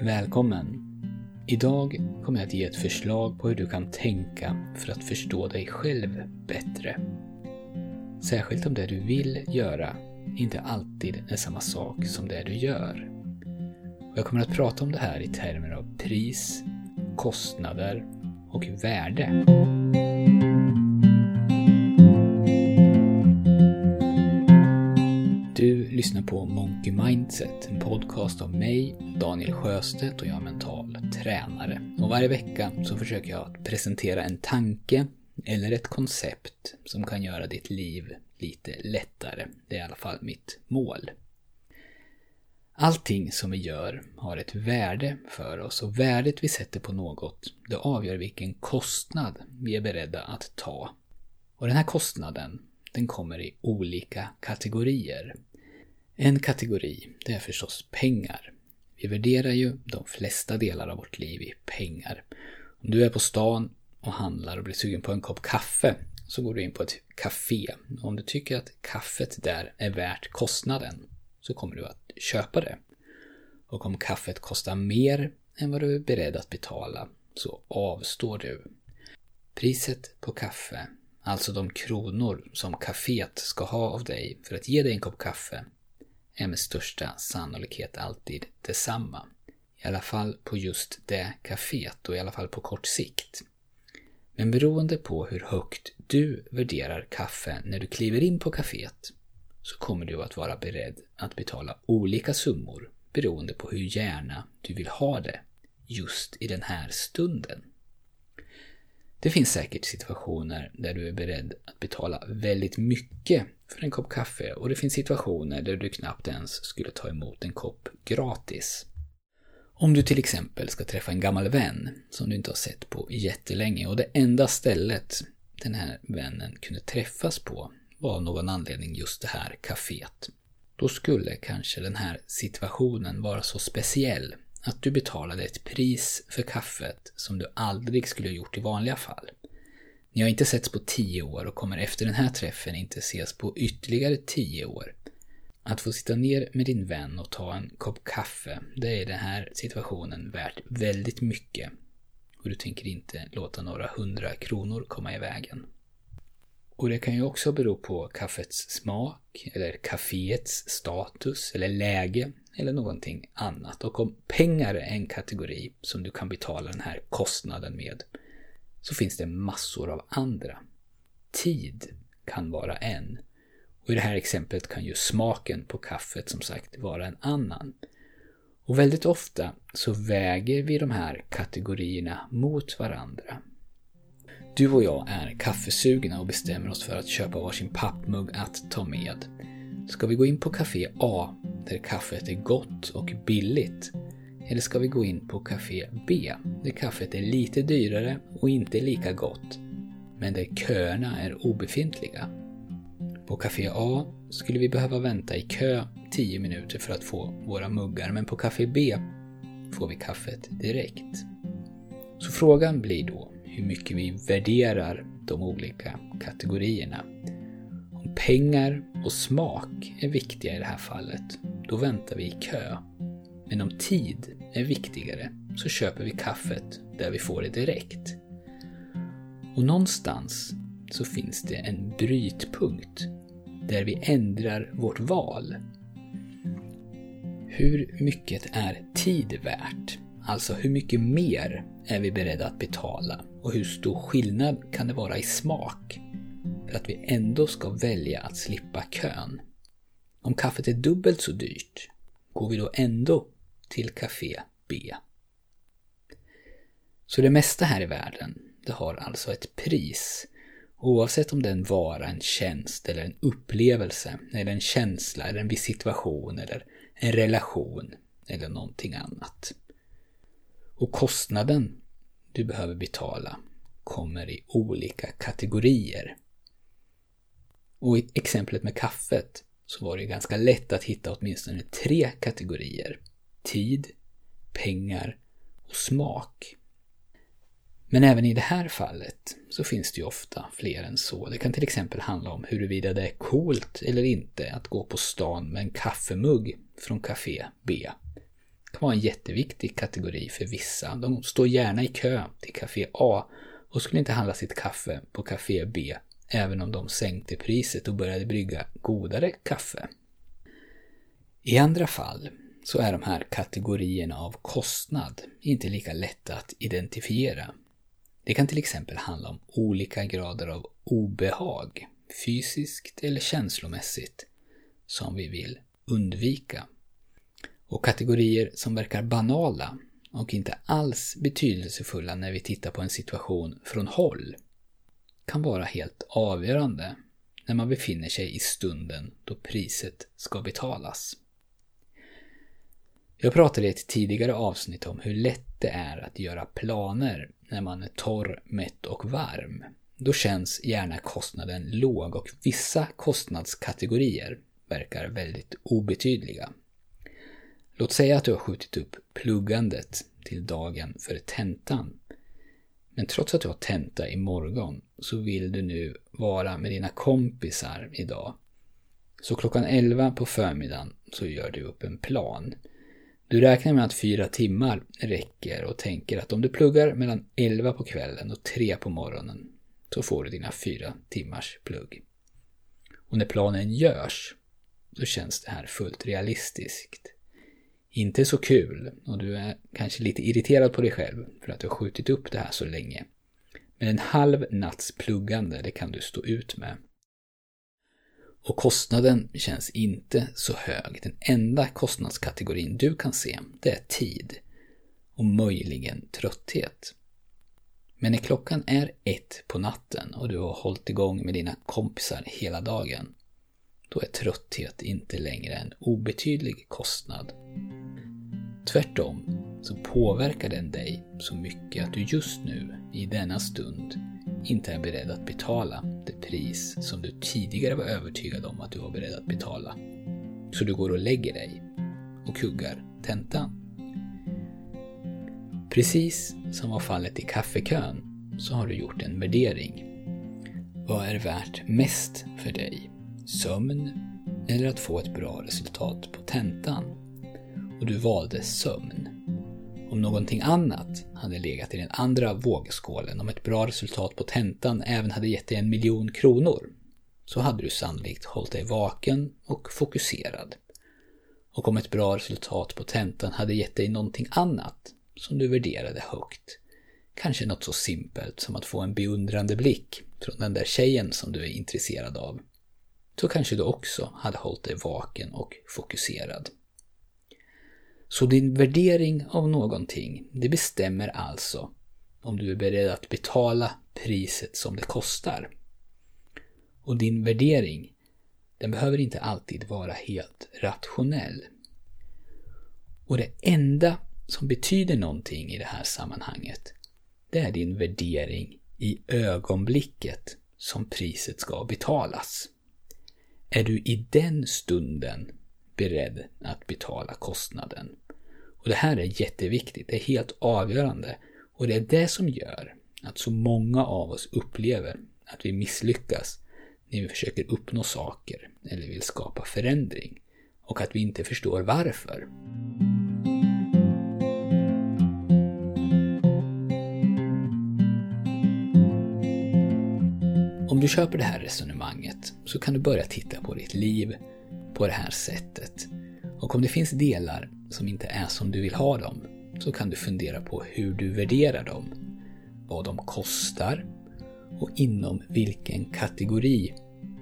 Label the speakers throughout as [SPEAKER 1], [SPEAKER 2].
[SPEAKER 1] Välkommen! Idag kommer jag att ge ett förslag på hur du kan tänka för att förstå dig själv bättre. Särskilt om det du vill göra inte alltid är samma sak som det du gör. Och jag kommer att prata om det här i termer av pris, kostnader och värde. Lyssnar på Monkey Mindset, en podcast av mig, Daniel Sjöstedt och jag är mental tränare. Och varje vecka så försöker jag att presentera en tanke eller ett koncept som kan göra ditt liv lite lättare. Det är i alla fall mitt mål. Allting som vi gör har ett värde för oss och värdet vi sätter på något, det avgör vilken kostnad vi är beredda att ta. Och den här kostnaden, den kommer i olika kategorier. En kategori, det är förstås pengar. Vi värderar ju de flesta delar av vårt liv i pengar. Om du är på stan och handlar och blir sugen på en kopp kaffe så går du in på ett café. Om du tycker att kaffet där är värt kostnaden så kommer du att köpa det. Och om kaffet kostar mer än vad du är beredd att betala så avstår du. Priset på kaffe, alltså de kronor som kaféet ska ha av dig för att ge dig en kopp kaffe, är med största sannolikhet alltid detsamma. I alla fall på just det kaféet och i alla fall på kort sikt. Men beroende på hur högt du värderar kaffe när du kliver in på kaféet så kommer du att vara beredd att betala olika summor beroende på hur gärna du vill ha det just i den här stunden. Det finns säkert situationer där du är beredd att betala väldigt mycket för en kopp kaffe och det finns situationer där du knappt ens skulle ta emot en kopp gratis. Om du till exempel ska träffa en gammal vän som du inte har sett på jättelänge och det enda stället den här vännen kunde träffas på var av någon anledning just det här kaféet. Då skulle kanske den här situationen vara så speciell att du betalade ett pris för kaffet som du aldrig skulle ha gjort i vanliga fall. Ni har inte setts på tio år och kommer efter den här träffen inte ses på ytterligare tio år. Att få sitta ner med din vän och ta en kopp kaffe, det är i den här situationen värt väldigt mycket. Och du tänker inte låta några hundra kronor komma i vägen. Och det kan ju också bero på kaffets smak, eller kaféets status, eller läge, eller någonting annat. Och om pengar är en kategori som du kan betala den här kostnaden med, så finns det massor av andra. Tid kan vara en. Och i det här exemplet kan ju smaken på kaffet som sagt vara en annan. Och väldigt ofta så väger vi de här kategorierna mot varandra. Du och jag är kaffesugna och bestämmer oss för att köpa varsin pappmugg att ta med. Ska vi gå in på Café A, där kaffet är gott och billigt? Eller ska vi gå in på Café B, där kaffet är lite dyrare och inte lika gott, men där köerna är obefintliga? På Café A skulle vi behöva vänta i kö 10 minuter för att få våra muggar, men på Café B får vi kaffet direkt. Så frågan blir då hur mycket vi värderar de olika kategorierna. Om pengar och smak är viktiga i det här fallet, då väntar vi i kö. Men om tid är viktigare så köper vi kaffet där vi får det direkt. Och någonstans så finns det en brytpunkt där vi ändrar vårt val. Hur mycket är tid värt? Alltså hur mycket mer är vi beredda att betala? Och hur stor skillnad kan det vara i smak att vi ändå ska välja att slippa kön? Om kaffet är dubbelt så dyrt, går vi då ändå till Café B? Så det mesta här i världen, det har alltså ett pris. Oavsett om det är en vara, en tjänst eller en upplevelse, eller en känsla, eller en viss situation, eller en relation, eller någonting annat. Och kostnaden du behöver betala kommer i olika kategorier. Och i exemplet med kaffet så var det ganska lätt att hitta åtminstone tre kategorier. Tid, pengar och smak. Men även i det här fallet så finns det ju ofta fler än så. Det kan till exempel handla om huruvida det är coolt eller inte att gå på stan med en kaffemugg från Café B. Det kan vara en jätteviktig kategori för vissa. De står gärna i kö till Café A och skulle inte handla sitt kaffe på Café B även om de sänkte priset och började brygga godare kaffe. I andra fall så är de här kategorierna av kostnad inte lika lätta att identifiera. Det kan till exempel handla om olika grader av obehag, fysiskt eller känslomässigt, som vi vill undvika. Och kategorier som verkar banala och inte alls betydelsefulla när vi tittar på en situation från håll kan vara helt avgörande när man befinner sig i stunden då priset ska betalas. Jag pratade i ett tidigare avsnitt om hur lätt det är att göra planer när man är torr, mätt och varm. Då känns gärna kostnaden låg och vissa kostnadskategorier verkar väldigt obetydliga. Låt säga att du har skjutit upp pluggandet till dagen för tentan. Men trots att du har tenta imorgon så vill du nu vara med dina kompisar idag. Så klockan 11 på förmiddagen så gör du upp en plan. Du räknar med att fyra timmar räcker och tänker att om du pluggar mellan 11 på kvällen och 3 på morgonen så får du dina fyra timmars plugg. Och när planen görs, så känns det här fullt realistiskt. Inte så kul och du är kanske lite irriterad på dig själv för att du har skjutit upp det här så länge. Men en halv natts pluggande, det kan du stå ut med. Och kostnaden känns inte så hög. Den enda kostnadskategorin du kan se, det är tid. Och möjligen trötthet. Men när klockan är ett på natten och du har hållit igång med dina kompisar hela dagen, då är trötthet inte längre en obetydlig kostnad. Tvärtom så påverkar den dig så mycket att du just nu, i denna stund, inte är beredd att betala det pris som du tidigare var övertygad om att du var beredd att betala. Så du går och lägger dig och kuggar tentan. Precis som var fallet i kaffekön så har du gjort en värdering. Vad är värt mest för dig? Sömn eller att få ett bra resultat på tentan? Och du valde sömn. Om någonting annat hade legat i den andra vågskålen, om ett bra resultat på tentan även hade gett dig en miljon kronor, så hade du sannolikt hållit dig vaken och fokuserad. Och om ett bra resultat på tentan hade gett dig någonting annat som du värderade högt, kanske något så simpelt som att få en beundrande blick från den där tjejen som du är intresserad av, så kanske du också hade hållit dig vaken och fokuserad. Så din värdering av någonting, det bestämmer alltså om du är beredd att betala priset som det kostar. Och din värdering, den behöver inte alltid vara helt rationell. Och det enda som betyder någonting i det här sammanhanget, det är din värdering i ögonblicket som priset ska betalas. Är du i den stunden beredd att betala kostnaden. Och det här är jätteviktigt, det är helt avgörande. Och det är det som gör att så många av oss upplever att vi misslyckas när vi försöker uppnå saker eller vill skapa förändring. Och att vi inte förstår varför. Om du köper det här resonemanget så kan du börja titta på ditt liv på det här sättet. Och om det finns delar som inte är som du vill ha dem så kan du fundera på hur du värderar dem. Vad de kostar och inom vilken kategori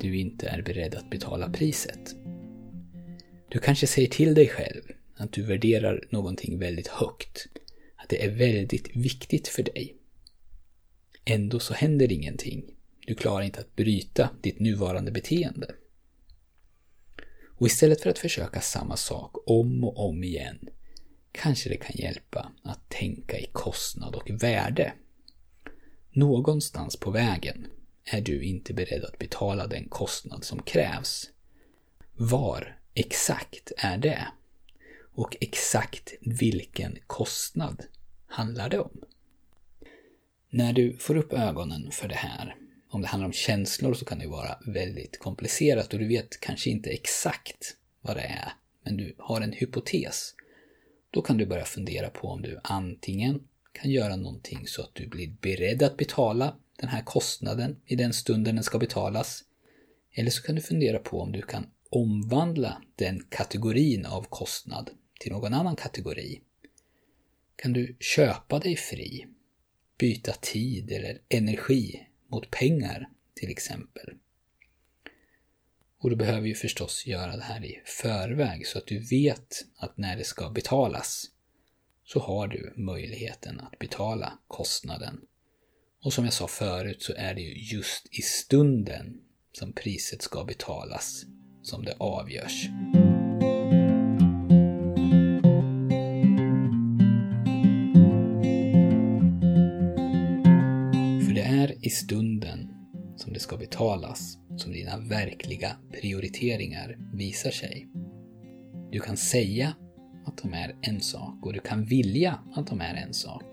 [SPEAKER 1] du inte är beredd att betala priset. Du kanske säger till dig själv att du värderar någonting väldigt högt. Att det är väldigt viktigt för dig. Ändå så händer ingenting. Du klarar inte att bryta ditt nuvarande beteende. Och istället för att försöka samma sak om och om igen kanske det kan hjälpa att tänka i kostnad och värde. Någonstans på vägen är du inte beredd att betala den kostnad som krävs. Var exakt är det? Och exakt vilken kostnad handlar det om? När du får upp ögonen för det här om det handlar om känslor så kan det vara väldigt komplicerat och du vet kanske inte exakt vad det är, men du har en hypotes. då kan du börja fundera på om du antingen kan göra någonting så att du blir beredd att betala den här kostnaden i den stunden den ska betalas. Eller så kan du fundera på om du kan omvandla den kategorin av kostnad till någon annan kategori. Kan du köpa dig fri? Byta tid eller energi mot pengar till exempel. Och du behöver ju förstås göra det här i förväg så att du vet att när det ska betalas så har du möjligheten att betala kostnaden. Och som jag sa förut så är det ju just i stunden som priset ska betalas som det avgörs. I stunden som det ska betalas som dina verkliga prioriteringar visar sig. Du kan säga att de är en sak och du kan vilja att de är en sak.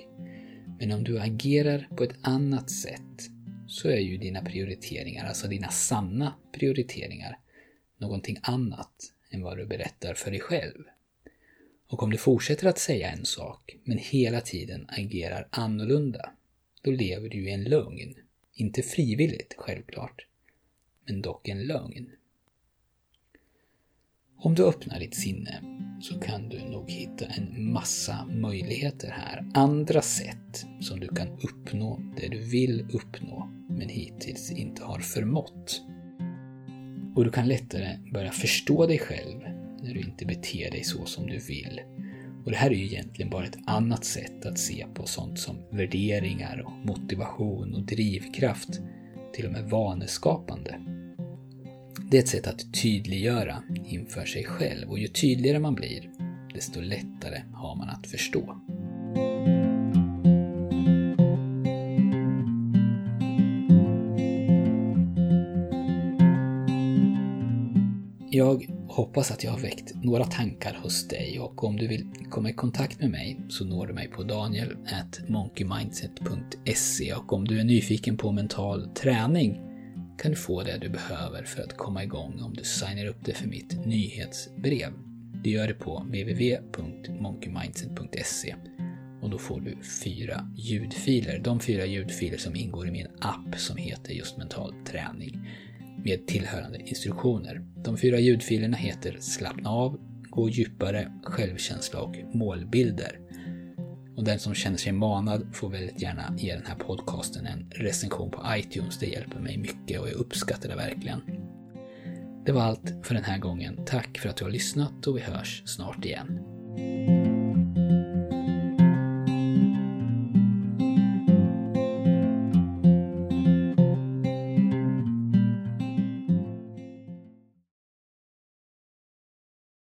[SPEAKER 1] Men om du agerar på ett annat sätt så är ju dina prioriteringar, alltså dina sanna prioriteringar, någonting annat än vad du berättar för dig själv. Och om du fortsätter att säga en sak, men hela tiden agerar annorlunda, då lever du i en lögn. Inte frivilligt, självklart, men dock en lögn. Om du öppnar ditt sinne så kan du nog hitta en massa möjligheter här. Andra sätt som du kan uppnå det du vill uppnå men hittills inte har förmått. Och du kan lättare börja förstå dig själv när du inte beter dig så som du vill. Och det här är ju egentligen bara ett annat sätt att se på sånt som värderingar och motivation och drivkraft, till och med vaneskapande. Det är ett sätt att tydliggöra inför sig själv och ju tydligare man blir, desto lättare har man att förstå. Hoppas att jag har väckt några tankar hos dig och om du vill komma i kontakt med mig så når du mig på daniel.monkeymindset.se och om du är nyfiken på mental träning kan du få det du behöver för att komma igång om du signar upp dig för mitt nyhetsbrev. Du gör det på www.monkeymindset.se och då får du fyra ljudfiler. De fyra ljudfiler som ingår i min app som heter just mental träning med tillhörande instruktioner. De fyra ljudfilerna heter Slappna av, Gå djupare, Självkänsla och Målbilder. Och den som känner sig manad får väldigt gärna ge den här podcasten en recension på iTunes. Det hjälper mig mycket och jag uppskattar det verkligen. Det var allt för den här gången. Tack för att du har lyssnat och vi hörs snart igen.